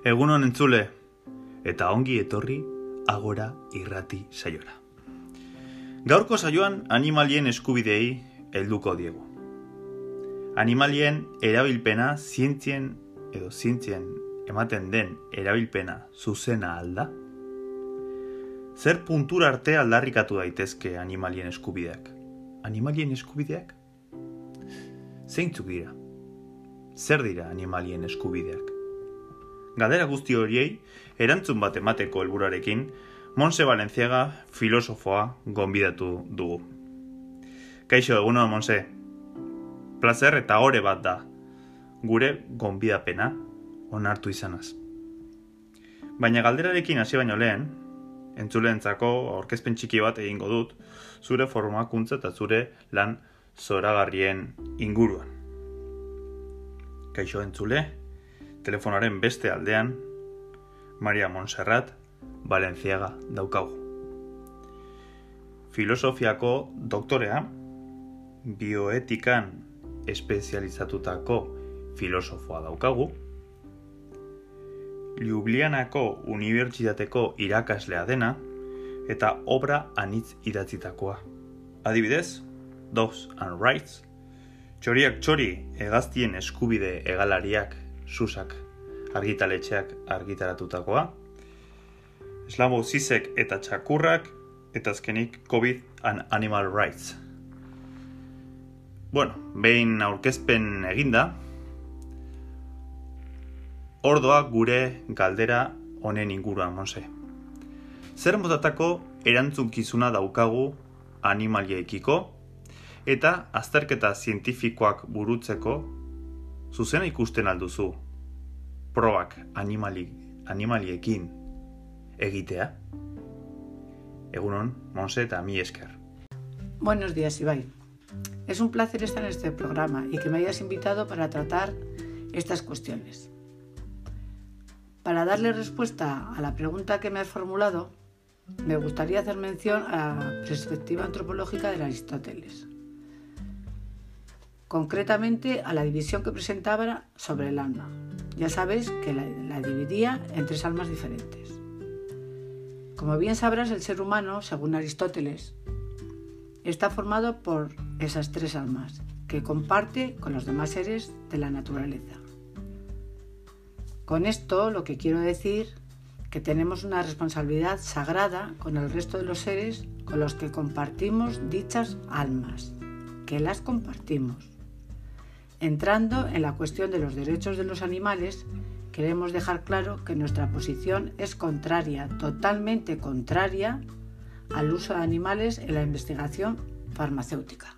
Egunon entzule, eta ongi etorri agora irrati saiora. Gaurko saioan animalien eskubideei helduko diegu. Animalien erabilpena zientzien edo zientzien ematen den erabilpena zuzena alda? Zer puntura arte aldarrikatu daitezke animalien eskubideak? Animalien eskubideak? Zeintzuk dira? Zer dira animalien eskubideak? Galdera guzti horiei, erantzun bat emateko helburarekin, Monse Valenciaga filosofoa gonbidatu dugu. Kaixo, eguno, Monse. Plazer eta ore bat da. Gure gonbidapena onartu izanaz. Baina galderarekin hasi baino lehen, entzuleentzako aurkezpen txiki bat egingo dut, zure formakuntza eta zure lan zoragarrien inguruan. Kaixo entzule, telefonaren beste aldean, Maria Montserrat, Valenciaga daukagu. Filosofiako doktorea, bioetikan espezializatutako filosofoa daukagu, Ljubljanako unibertsitateko irakaslea dena, eta obra anitz idatzitakoa. Adibidez, Dogs and Rights, Txoriak txori egaztien eskubide egalariak susak argitaletxeak argitaratutakoa, Slamo Zizek eta Txakurrak, eta azkenik COVID and Animal Rights. Bueno, behin aurkezpen eginda, ordoa gure galdera honen inguruan, monse. Zer motatako erantzunkizuna daukagu animaliekiko, eta azterketa zientifikoak burutzeko egitea. Egunon, esker. Buenos días, Ibai. Es un placer estar en este programa y que me hayas invitado para tratar estas cuestiones. Para darle respuesta a la pregunta que me has formulado, me gustaría hacer mención a la perspectiva antropológica de Aristóteles concretamente a la división que presentaba sobre el alma. Ya sabes que la, dividía en tres almas diferentes. Como bien sabrás, el ser humano, según Aristóteles, está formado por esas tres almas que comparte con los demás seres de la naturaleza. Con esto lo que quiero decir que tenemos una responsabilidad sagrada con el resto de los seres con los que compartimos dichas almas, que las compartimos. Entrando en la cuestión de los derechos de los animales, queremos dejar claro que nuestra posición es contraria, totalmente contraria al uso de animales en la investigación farmacéutica.